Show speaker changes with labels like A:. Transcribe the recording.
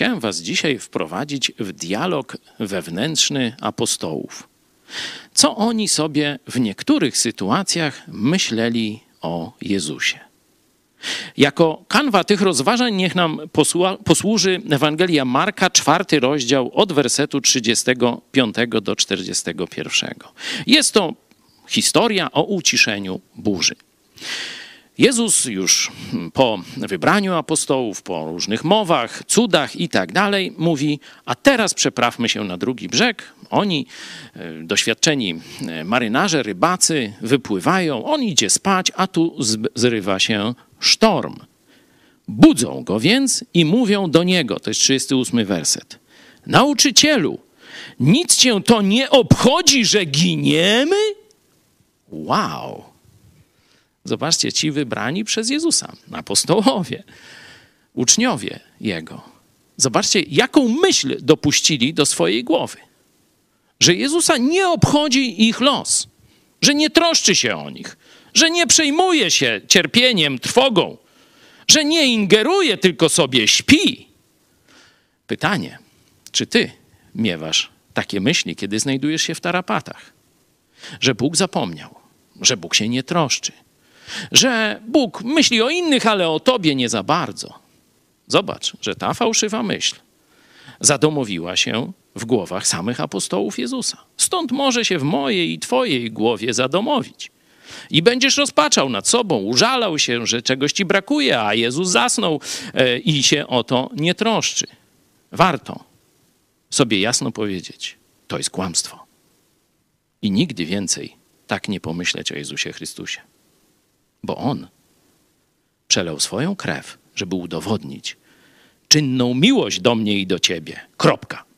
A: chciałem Was dzisiaj wprowadzić w dialog wewnętrzny apostołów. Co oni sobie w niektórych sytuacjach myśleli o Jezusie? Jako kanwa tych rozważań niech nam posłuży Ewangelia Marka, czwarty rozdział od wersetu 35 do 41. Jest to historia o uciszeniu burzy. Jezus już po wybraniu apostołów, po różnych mowach, cudach i tak dalej, mówi: A teraz przeprawmy się na drugi brzeg. Oni, e, doświadczeni e, marynarze, rybacy, wypływają, on idzie spać, a tu zrywa się sztorm. Budzą go więc i mówią do niego, to jest 38 werset. Nauczycielu, nic cię to nie obchodzi, że giniemy? Wow! Zobaczcie, ci wybrani przez Jezusa, apostołowie, uczniowie Jego. Zobaczcie, jaką myśl dopuścili do swojej głowy. Że Jezusa nie obchodzi ich los, że nie troszczy się o nich, że nie przejmuje się cierpieniem, trwogą, że nie ingeruje, tylko sobie śpi. Pytanie, czy ty miewasz takie myśli, kiedy znajdujesz się w tarapatach? Że Bóg zapomniał, że Bóg się nie troszczy, że Bóg myśli o innych, ale o tobie nie za bardzo. Zobacz, że ta fałszywa myśl zadomowiła się w głowach samych apostołów Jezusa. Stąd może się w mojej i twojej głowie zadomowić. I będziesz rozpaczał nad sobą, użalał się, że czegoś ci brakuje, a Jezus zasnął e, i się o to nie troszczy. Warto sobie jasno powiedzieć: to jest kłamstwo. I nigdy więcej tak nie pomyśleć o Jezusie Chrystusie bo On przelał swoją krew, żeby udowodnić czynną miłość do mnie i do ciebie. Kropka.